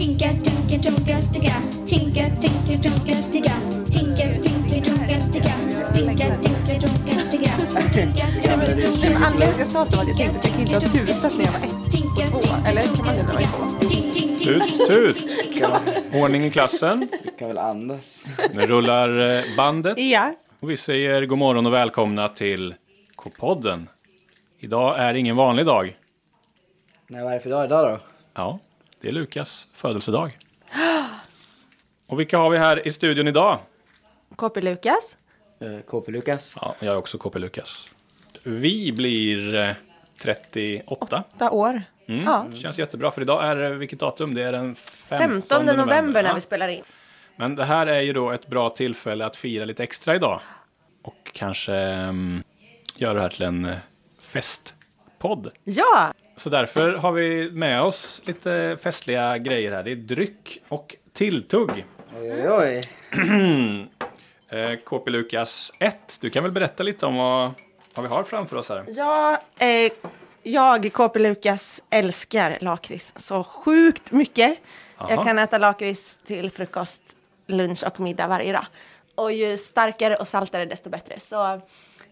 Tinka, tinka, tonka, ticka. Tinka, tinka, tonka, ticka. Tinka, tinka, tonka, ticka. Tinka, tinka, tonka, ticka. Tinka, tinka, tonka, Men anledningen till att jag sa så var att jag tänkte att jag kan inte ha tutat när jag var ett tinka, och två. Eller kan man det när man två? Tut, tut! Ordning i klassen. Du kan väl andas? Nu rullar eh, bandet. Ja. Och vi säger god morgon och välkomna till K-podden. Idag är ingen vanlig dag. Nej, vad är det för dag idag då? Ja, det är Lukas födelsedag. Och vilka har vi här i studion idag? KP Lukas. Uh, KP Lukas. Ja, jag är också KP Lukas. Vi blir eh, 38. Åtta år. Mm. Ja. Känns jättebra för idag är det, vilket datum? Det är den 15, 15 november, när Ja. vi spelar in. Men det här är ju då ett bra tillfälle att fira lite extra idag. Och kanske um, göra det här till en eh, festpodd. Ja! Så därför har vi med oss lite festliga grejer här. Det är dryck och tilltugg. Oj, oj, oj. Eh, KP Lukas 1, du kan väl berätta lite om vad, vad vi har framför oss här? Ja, eh, jag, KP Lukas, älskar lakrits så sjukt mycket. Aha. Jag kan äta lakrits till frukost, lunch och middag varje dag. Och ju starkare och saltare desto bättre. Så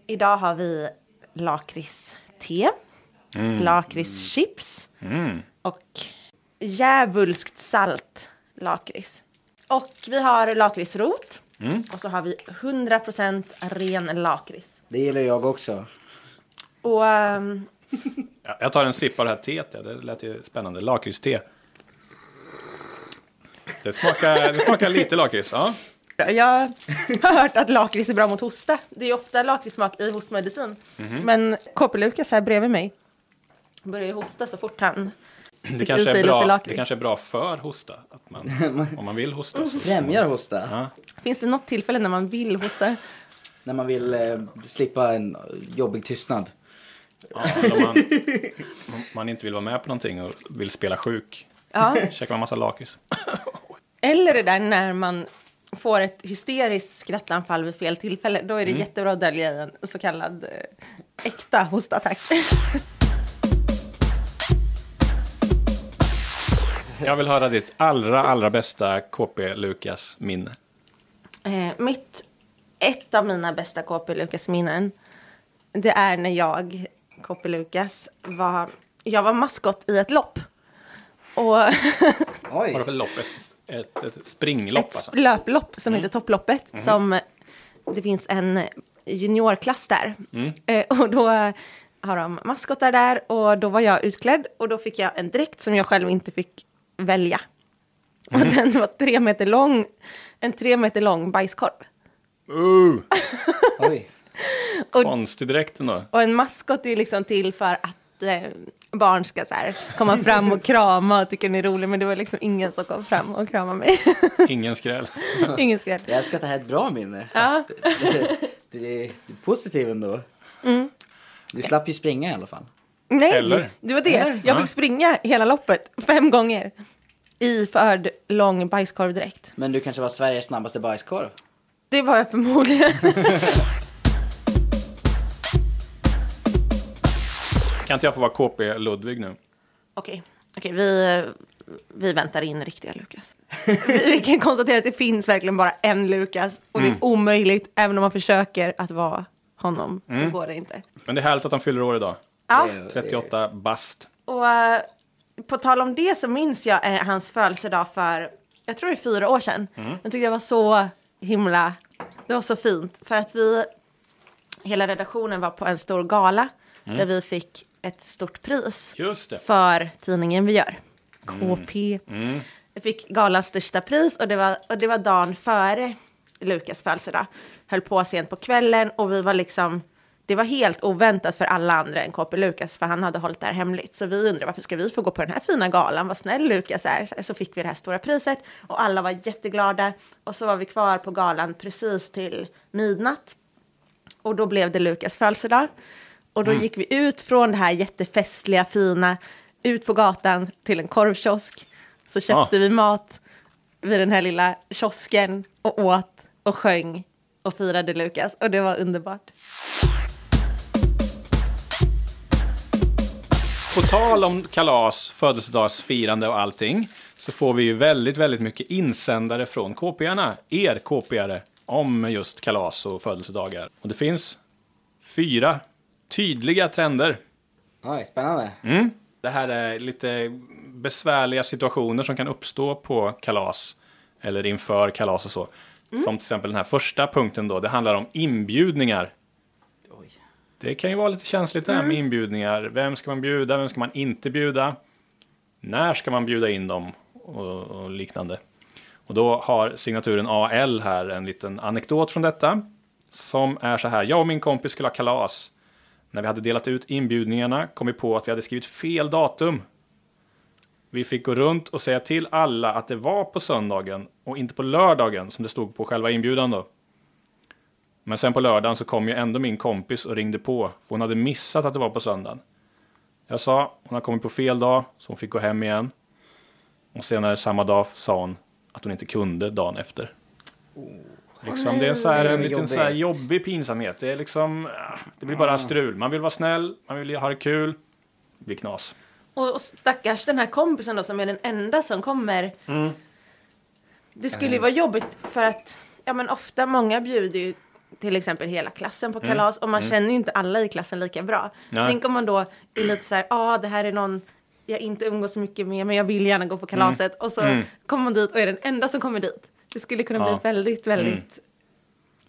idag har vi lakritste, lakritschips Mm. och djävulskt salt lakrits. Och vi har lakritsrot. Och så har vi 100% ren lakrits. Det gillar jag också. Och Ja, jag tar en sipp av det här teet. ja. Det lät ju spännande. Lakritste. Det smakar, det smakar lite lakrits. Ja. Jag har hört att lakrits är bra mot hosta. Det är ofta lakritssmak i hostmedicin. Mhm. Men KP-Lukas här bredvid mig börjar ju hosta så fort han Det, kanske är bra, det kanske är bra för hosta. Att man, om man vill hosta. Så Främjar hosta. Ja. Finns det något tillfälle när man vill hosta? När man vill eh, slippa en jobbig tystnad. Ja, om man, om man inte vill vara med på någonting och vill spela sjuk. Ja. Käkar man massa lakrits. Eller det där när man får ett hysteriskt skrattanfall vid fel tillfälle. Då är det jättebra att dölja i en så kallad eh, äkta hostattack. Jag vill höra ditt allra, allra bästa KP Lukas minne. Eh, mitt, ett av mina bästa KP Lukas-minnen, det är när jag, KP Lukas, var, jag var maskot i ett lopp. Och Vad Oj. det för lopp? Ett, ett, ett springlopp ett alltså? löplopp som heter Topploppet. Som, det finns en juniorklass där. Eh, och då har de maskotar där och då var jag utklädd och då fick jag en dräkt som jag själv inte fick välja. Och den var tre meter lång, en tre meter lång bajskorv. Uh, Oj. konstig dräkt ändå. Och en maskot är liksom till för att eh, barn ska så här, komma fram och krama och tycka den är rolig. Men det var liksom ingen som kom fram och kramade mig. Ingen skräll. ingen skräll. Jag älskar att det här är ett bra minne. Ja. Det, det är positivt ändå. Du slapp ju springa i alla fall. Nej, Eller? det var det. Eller? Jag Ja. fick springa hela loppet fem gånger. I förd lång bajskorvdräkt. Men du kanske var Sveriges snabbaste bajskorv? Det var jag förmodligen. Kan inte jag få vara KP Ludvig nu? Okej, okej, vi, vi väntar in riktiga Lukas. Vi, vi kan konstatera att det finns verkligen bara en Lukas. Och det är omöjligt, även om man försöker att vara honom, så går det inte. Men det är härligt att han fyller år idag. Ja, Det är- 38 bast. och eh, på tal om det så minns jag eh, hans födelsedag för, jag tror det är fyra år sedan. Jag tyckte det var så himla, det var så fint. För att vi, hela redaktionen var på en stor gala där vi fick ett stort pris Just det. för tidningen vi gör. KP. Vi fick galans största pris och det var, och det var dagen före Lukas födelsedag. Höll på sent på kvällen och vi var liksom, det var helt oväntat för alla andra än KP Lukas för han hade hållit det här hemligt. Så vi undrade varför ska vi få gå på den här fina galan, vad snäll Lukas är. Så, fick vi det här stora priset och alla var jätteglada. Och så var vi kvar på galan precis till midnatt. Och då blev det Lukas födelsedag. Och då gick vi ut från det här jättefestliga, fina, ut på gatan till en korvkiosk. Så köpte Ah. vi mat vid den här lilla kiosken och åt och sjöng och firade Lukas. Och det var underbart. På tal om kalas, födelsedagsfirande och allting, så får vi ju väldigt, väldigt mycket insändare från KP-arna, er KP-are, om just kalas och födelsedagar. Och det finns fyra tydliga trender. Oj, spännande. Mm. Det här är lite besvärliga situationer som kan uppstå på kalas eller inför kalas och så. Som till exempel den här första punkten då, det handlar om inbjudningar. Det kan ju vara lite känsligt det här med inbjudningar. Vem ska man bjuda? Vem ska man inte bjuda? När ska man bjuda in dem? Och, och liknande. Och då har signaturen AL här en liten anekdot från detta. Som är så här. Jag och min kompis skulle ha kalas. När vi hade delat ut inbjudningarna kom vi på att vi hade skrivit fel datum. Vi fick gå runt och säga till alla att det var på söndagen och inte på lördagen som det stod på själva inbjudan då. Men sen på lördagen så kom ju ändå min kompis och ringde på. För hon hade missat att det var på söndagen. Jag sa, hon har kommit på fel dag, så hon fick gå hem igen. Och senare samma dag sa hon att hon inte kunde dagen efter. Liksom, det är en, så här, en liten så här jobbig pinsamhet. Det är liksom, ah, det blir bara strul. Man vill vara snäll, man vill ha det kul. Det blir knas. Och, och stackars den här kompisen då som är den enda som kommer. Mm. Det skulle ju vara jobbigt för att, ja men ofta, många bjuder ju till exempel hela klassen på kalas och man känner ju inte alla i klassen lika bra. Mm. Nej. Tänk om man då är lite så här, ja ah, det här är någon jag inte umgås så mycket med men jag vill gärna gå på kalaset och så Mm. kommer man dit och är den enda som kommer dit. Det skulle kunna Ja. Mm. bli väldigt, väldigt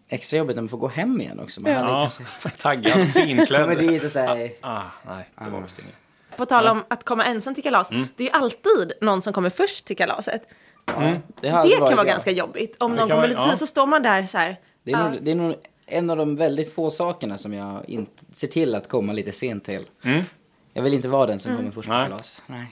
Extra jobbigt när man får gå hem igen också. Man hade Ja, kanske taggad, kommer finklädd. dit och säger... Ah, nej, det var visst inget. På tal om att komma ensam till kalas, Mm. det är ju alltid någon som kommer först till kalaset. Det, har Det aldrig kan vara bra. ganska jobbigt. Om Det någon kommer lite ja. tid så står man där så här. Det är, ja. nog, det är nog en av de väldigt få sakerna som jag inte ser till att komma lite sent till. Mm. Jag vill inte vara den som kommer först på Nej. kalas. Nej.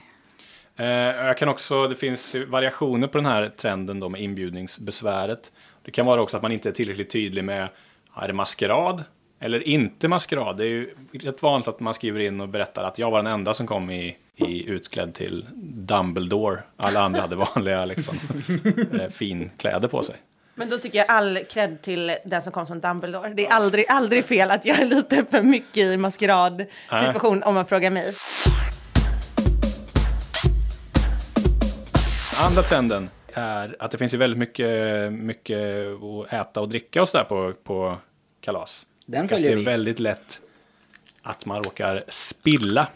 Eh, jag kan också, det finns variationer på den här trenden då med inbjudningsbesväret. Det kan vara också att man inte är tillräckligt tydlig med, är det maskerad eller inte maskerad? Det är ju rätt vanligt att man skriver in och berättar att jag var den enda som kom i, i utklädd till Dumbledore. Alla andra hade vanliga liksom, eh, finkläder på sig. Men då tycker jag all cred till den som kom som Dumbledore. Det är aldrig, aldrig fel att göra lite för mycket i maskeradsituation om man frågar mig. Andra trenden är att det finns ju väldigt mycket, mycket att äta och dricka och sådär på, på kalas. Den Och att följer det är vi. väldigt lätt att man råkar spilla.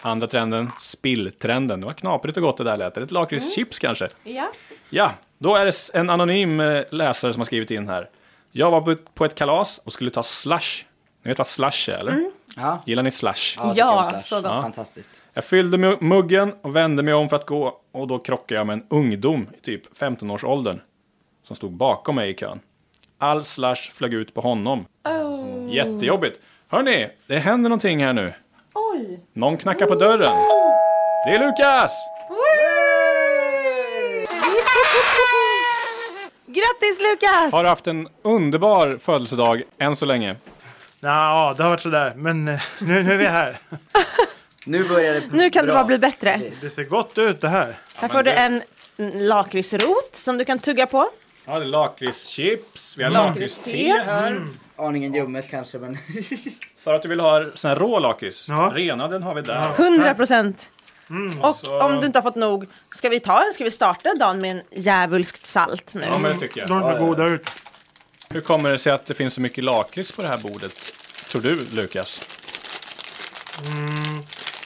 Andra trenden, spilltrenden. Det var knaprigt och gott det där lät. Är det ett lakritschips kanske? Ja. Ja, då är det en anonym eh, läsare som har skrivit in här. Jag var på ett- kalas och skulle ta slush. Ni vet vad slush är, eller? Ja. Gillar ni slush? Ja, slush. så gott. Ja. Fantastiskt. Jag fyllde mu- muggen och vände mig om för att gå och då krockade jag med en ungdom i typ 15-årsåldern som stod bakom mig i kön. All slush flög ut på honom. Oh. Jättejobbigt. Hörni, det händer någonting här nu. Oj. Någon knackar på dörren. Det är Lukas! Grattis Lukas! Har haft en underbar födelsedag än så länge. Ja, det har varit sådär. Men eh, nu, nu är vi här. Nu börjar det Nu kan det bara bli bättre. Precis. Det ser gott ut det här. Här får du en lakritsrot som du kan tugga på. Ja, det är lakritschips, vi har Lakritste. här. Aningen ljummet kanske men... Sa du att du vill ha sån här rå lakrits? Ja. Rena, den har vi där. 100 procent. Och så- om du inte har fått nog, ska vi ta en? Ska vi starta dagen med en djävulskt salt nu? Ja, men det tycker jag. De ser goda ut. Hur kommer det sig att det finns så mycket lakrits på det här bordet? Tror du, Lukas?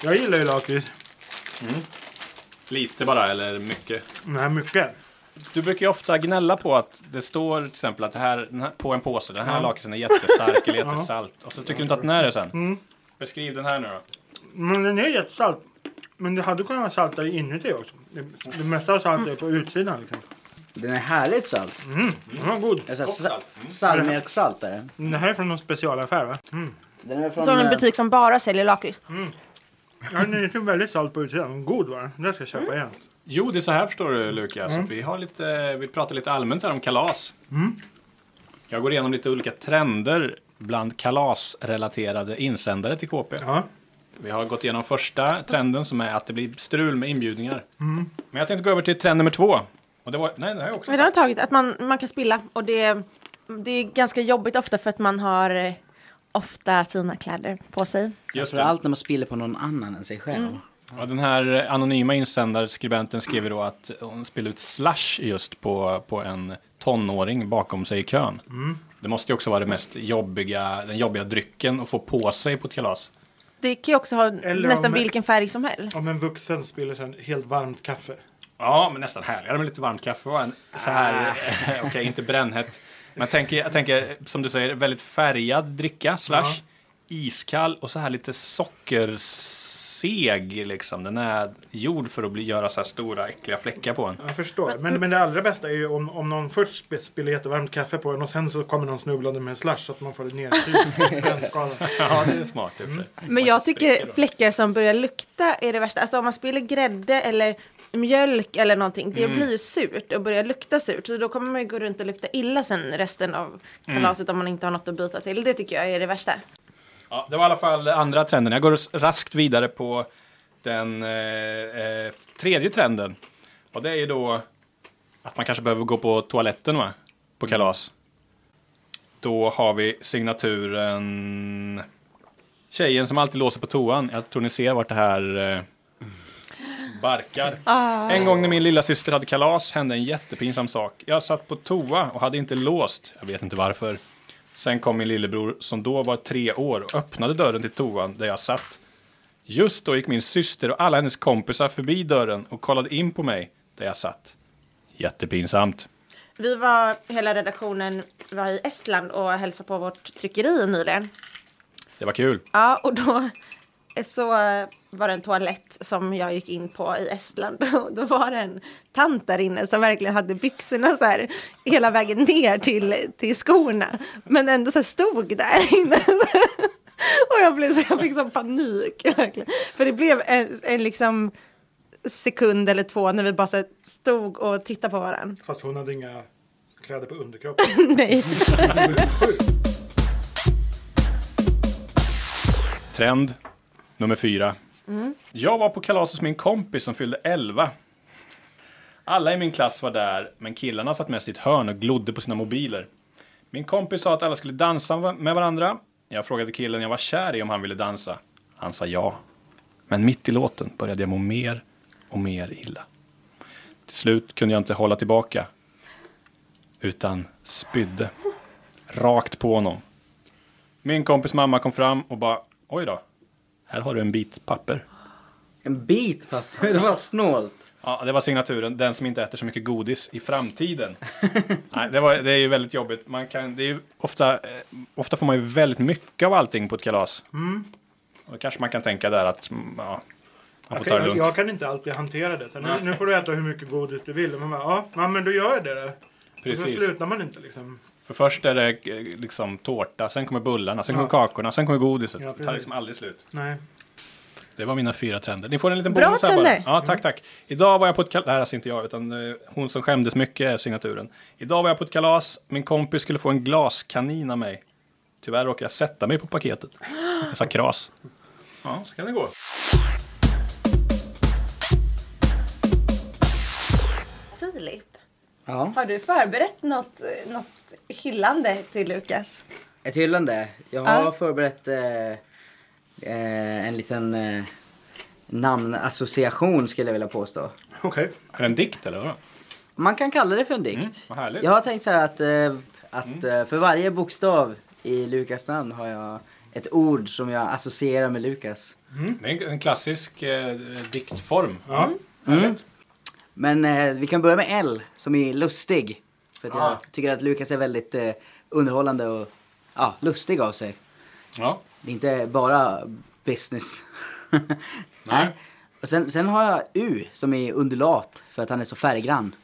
Jag gillar ju lakrits. Lite bara, eller mycket? Nej, mycket. Du brukar ju ofta gnälla på att det står till exempel att det här, på en påse, den här lakritsen är jättestark eller jättesalt. Och så tycker du inte att den är det sen. Beskriv den här nu då. Men den är jättesalt. Men det hade kunnat vara saltare inuti också. Det, det mesta av saltet är på utsidan liksom. Den är härligt salt. Mm, den var god. Det är så här sa- salt. Salmiaksalt är det. Det här är från någon specialaffär va? Mm. Den är från... Från en eh, butik som bara säljer lakrits. Ja, den är inte väldigt salt på utsidan. God var den. Den ska jag köpa igen. Jo, det är så här förstår du Lukas. att Vi, har lite, vi pratar lite allmänt här om kalas. Jag går igenom lite olika trender bland kalasrelaterade insändare till KP. Ja. Vi har gått igenom första trenden som är att det blir strul med inbjudningar. Men jag tänkte gå över till trend nummer två. Och det var, nej, det har jag också Men det har tagit att man, man kan spilla och det, det är ganska jobbigt ofta för att man har eh, ofta fina kläder på sig. Just det. Framförallt när man spiller på någon annan än sig själv. Ja, den här anonyma insändarskribenten skrev ju då att hon spillde ut slush just på, på en tonåring bakom sig i kön. Det måste ju också vara det mest jobbiga, den jobbiga drycken att få på sig på ett kalas. Det kan ju också ha Eller nästan om- vilken färg som helst. Om en vuxen spiller sen helt varmt kaffe. Ja, men nästan härligare med lite varmt kaffe. och En, så här, okej, inte brännhett. Men jag tänker, jag tänker, som du säger, väldigt färgad dricka, slash, iskall och så här lite sockerseg liksom. Den är gjord för att bli, göra så här stora äckliga fläckar på en. Jag förstår. Men, men det allra bästa är ju om, om någon först sp- spiller jättevarmt kaffe på den och sen så kommer någon snubblande med slush så att man får det nedkylt. Ja, det är smart i och för sig. Men jag tycker fläckar som börjar lukta är det värsta. Alltså om man spiller grädde eller mjölk eller någonting, det Mm. blir ju surt och börjar lukta surt. Så då kommer man ju gå runt och lukta illa sen resten av Mm. kalaset om man inte har något att byta till. Det tycker jag är det värsta. Ja, det var i alla fall andra trenden. Jag går raskt vidare på den eh, eh, tredje trenden. Och det är ju då att man kanske behöver gå på toaletten va? På kalas. Då har vi signaturen Tjejen som alltid låser på toan. Jag tror ni ser vart det här eh, barkar. En gång när min lilla syster hade kalas hände en jättepinsam sak. Jag satt på toa och hade inte låst. Jag vet inte varför. Sen kom min lillebror som då var tre år och öppnade dörren till toan där jag satt. Just då gick min syster och alla hennes kompisar förbi dörren och kollade in på mig där jag satt. Jättepinsamt. Vi var, hela redaktionen var i Estland och hälsade på vårt tryckeri nyligen. Det var kul. Ja, och då så var det en toalett som jag gick in på i Estland. Och då var det en tant där inne som verkligen hade byxorna så här hela vägen ner till, till skorna. Men ändå så här stod där inne. Och jag blev så jag fick sån panik verkligen. För det blev en, en liksom sekund eller två när vi bara så stod och tittade på varandra. Fast hon hade inga kläder på underkroppen. Nej. Trend nummer fyra. Jag var på kalas hos min kompis som fyllde 11. Alla i min klass var där, men killarna satt mest i ett hörn och glodde på sina mobiler. Min kompis sa att alla skulle dansa med varandra. Jag frågade killen jag var kär i om han ville dansa. Han sa ja. Men mitt i låten började jag må mer och mer illa. Till slut kunde jag inte hålla tillbaka. Utan spydde. Rakt på honom. Min kompis mamma kom fram och bara oj då. Här har du en bit papper. En bit papper, det var snålt. Ja, det var signaturen. Den som inte äter så mycket godis i framtiden. Nej, det, var, det är ju väldigt jobbigt. Man kan, det är ju ofta, eh, ofta får man ju väldigt mycket av allting på ett kalas. Och då kanske man kan tänka där att mm, ja, man får Jag ta det kan, lugnt. jag, jag kan inte alltid hantera det. Så nu, nu får du äta hur mycket godis du vill. Och man bara, ja, ja, men då gör jag det då. Och så Precis. slutar man inte liksom. För först är det eh, liksom tårta, sen kommer bullarna, sen Ja. kommer kakorna, sen kommer godiset. Ja, det tar liksom aldrig slut. Nej. Det var mina fyra trender. Ni får en liten Bra bonus här bara. Ja, tack, tack. Idag var jag på ett kalas, det här är alltså inte jag, utan eh, hon som skämdes mycket är signaturen. Idag var jag på ett kalas, min kompis skulle få en glaskanin av mig. Tyvärr råkade jag sätta mig på paketet. Jag sa kras. Ja, så kan det gå. Filip, Ja, har du förberett något, något hyllande till Lukas? ett hyllande. Jag har Ja. förberett eh, eh, en liten eh, namnassociation skulle jag vilja påstå. Okej. Är det en dikt eller? Vad? Man kan kalla det för en dikt. Mm, vad härligt. Jag har tänkt så här att, eh, att eh, för varje bokstav i Lukas namn har jag ett ord som jag associerar med Lukas. Det är en, en klassisk eh, diktform. Ja. Mm. Men eh, vi kan börja med L som är lustig. För att jag Ah. tycker att Lukas är väldigt eh, underhållande och ja, lustig av sig. Ja. Det är inte bara business. Nej. Och sen, sen har jag U som är undulat för att han är så färggrann.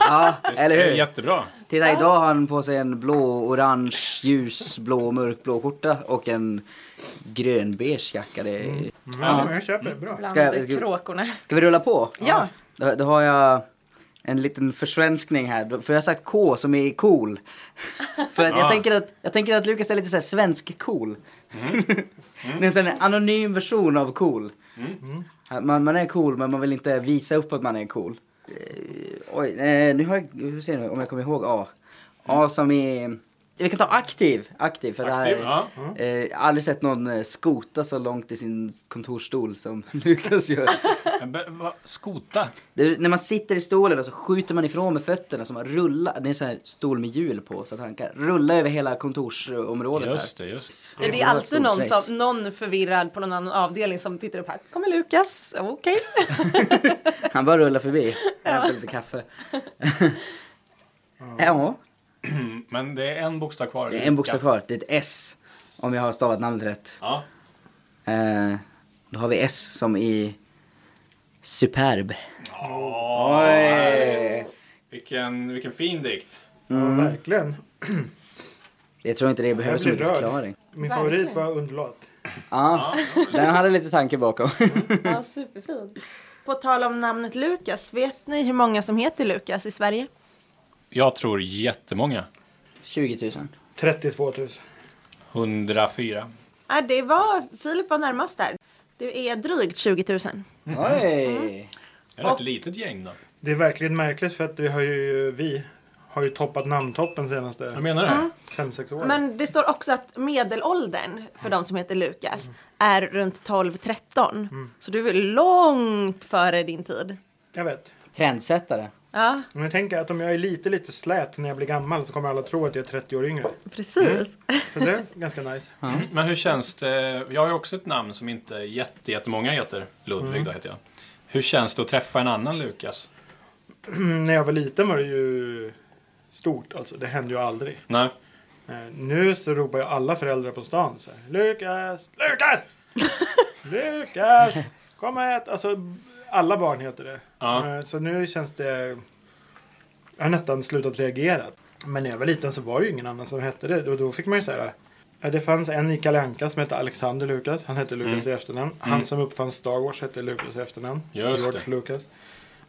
ja, eller hur? jättebra. Titta, idag har han på sig en blå, orange, ljusblå, mörkblå skjorta och en grönbeige jacka. Det är... Ja, Ja. jag köper det. Bra. Ska ska-. Ska vi rulla på? Ja. Då, då har jag en liten försvenskning här. För jag har sagt K som är cool. För att jag, Ah. tänker att, jag tänker att Lukas är lite så här svensk cool. det är en sån här anonym version av cool. Man, man är cool men man vill inte visa upp att man är cool. Eh, oj, eh, nu har jag, hur ser det om jag kommer ihåg A. A som är vi kan ta aktiv. Aktiv, för Aktiv, det ja. här, eh, jag har aldrig sett någon eh, skota så långt i sin kontorsstol som Lukas gör. Skota? Det är, när man sitter i stolen och så skjuter man ifrån med fötterna så man rullar. Det är en sån här stol med hjul på så att han kan rulla över hela kontorsområdet Just det, just Det är oerhört alltid någon, som, någon förvirrad på någon annan avdelning som tittar upp här. Kommer Lukas? Okej. Han bara rullar förbi. Hämtar lite kaffe. ja, Men det är en bokstav kvar. det är en bokstav kvar. Det är ett S. Om jag har stavat namnet rätt. Ja. Eh, då har vi S som i superb. Åh, Oj! vilken, vilken fin dikt. Ja, verkligen. Jag tror inte det behöver så mycket rörd. förklaring. Min favorit var underlat. Ja, den hade lite tanke bakom. Ja, superfint. På tal om namnet Lukas, vet ni hur många som heter Lukas i Sverige? Jag tror jättemånga. 20 000. 32 000. 104. Ja, det var, Filip var närmast där. Det är drygt 20 000. Oj! Det är ett litet gäng då. Det är verkligen märkligt för att vi har ju, vi har ju toppat namntoppen Jag senaste menar det. 5-6 åren. Men det står också att medelåldern för de som heter Lukas är runt 12-13. Så du är långt före din tid. Jag vet. Trendsättare. Ja, Men jag tänker att om jag är lite, lite slät när jag blir gammal så kommer alla tro att jag är 30 år yngre. precis. Så det är ganska nice. Men hur känns det? Jag har ju också ett namn som inte jätte, jättemånga heter. Ludvig då heter jag. Hur känns det att träffa en annan Lukas? Mm, när jag var liten var det ju stort alltså. Det hände ju aldrig. Nej. Eh, nu så ropar ju alla föräldrar på stan så här. Lukas! Lukas! Lukas! Kom och ät! Alltså alla barn heter det. Ja. Eh, så nu känns det... Jag har nästan slutat reagera. Men när jag var liten så var det ju ingen annan som hette det. Då, då fick man ju säga Ja, det fanns en i Kalle Anka som hette Alexander Lukas. Han hette Lukas i efternamn. Han som uppfann Star Wars hette Lukas i efternamn. Just George det. Lucas.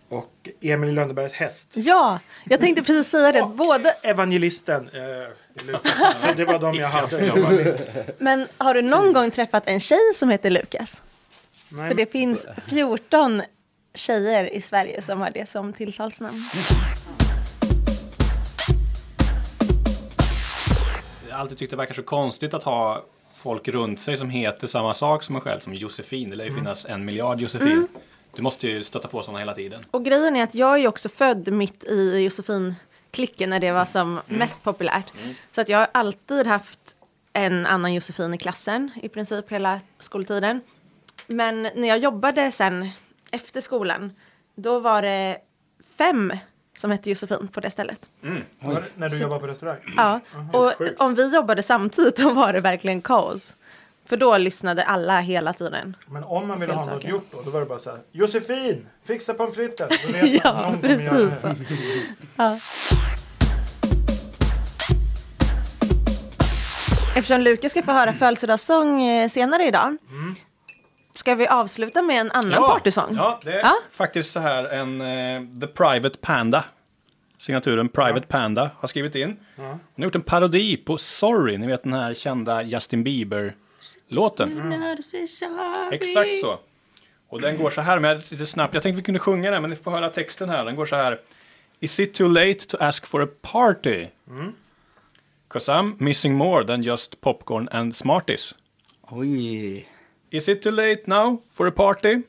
Och Emil i Lönnebergs häst. Ja, jag tänkte precis säga det. Både, Evangelisten. Eh, Lukas. Så det var de jag hade. men har du någon gång träffat en tjej som heter Lukas? Nej, För det finns 14 tjejer i Sverige som har det som tilltalsnamn. Jag har alltid tyckt det verkar så konstigt att ha folk runt sig som heter samma sak som en själv. Som Josefin. Det lär ju finnas en miljard Josefin. Du måste ju stöta på sådana hela tiden. Och grejen är att jag är ju också född mitt i Josefin-klicken när det var som mest populärt. Så att jag har alltid haft en annan Josefin i klassen i princip hela skoltiden. Men när jag jobbade sen efter skolan, då var det fem som hette Josefin på det stället. Var det när du jobbade på restaurang? Ja, och sjukt. om vi jobbade samtidigt då var det verkligen kaos. För då lyssnade alla hela tiden. Men om man ville ha något gjort då, då var det bara så här. Josefin, fixa pommes. Då vet Ja, precis. Ja. Eftersom Lukas ska få höra födelsedagssång eh, senare idag. Ska vi avsluta med en annan partysång? Ja, det är Ja. faktiskt så här en eh, The Private Panda. Signaturen Private Panda har skrivit in. Ja. Han har gjort en parodi på Sorry, ni vet den här kända Justin Bieber-låten. Exakt så. Och den går så här, men lite snabbt. Jag tänkte vi kunde sjunga den, men ni får höra texten här. Den går så här. Is it too late to ask for a party? Cause I'm missing more than just popcorn and Smarties. Oj. Is it too late now for a party?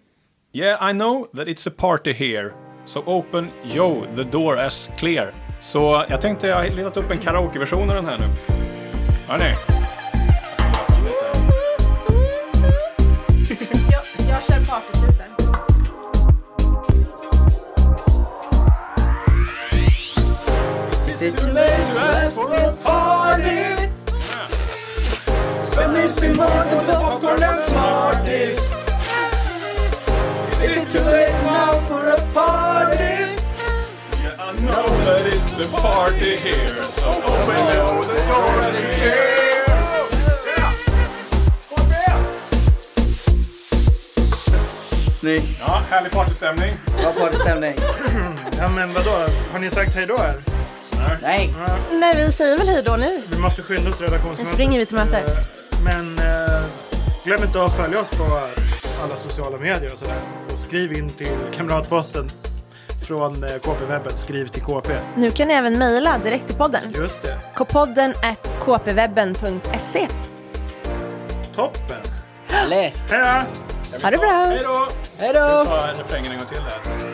Yeah, I know that it's a party here. So open, yo, the door as clear. Så jag tänkte jag har letat upp en karaokeversion av den här nu. Hörni. Popcorn and Smarties. Is it too late now for a party? Yeah, I know that it's a party here. So open yo, the door as clear. Snyggt. Ja, härlig partystämning. Bra partystämning. Ja men vadå, har ni sagt hej då här? Nej. Nej, vi säger väl hej då nu. Vi måste skynda oss till redaktionsmötet. Nu springer vi till mötet. Eh, Men eh, glöm inte att följa oss på alla sociala medier och sådär. Och skriv in till Kamratposten från eh, KP-webben. Skriv till KP. Nu kan ni även mejla direkt till podden. Just det. kpodden at kpwebben.se. Toppen. Lätt. Hej då! Ha det bra! Hej då! Hej då! Ta refrängen en gång till här.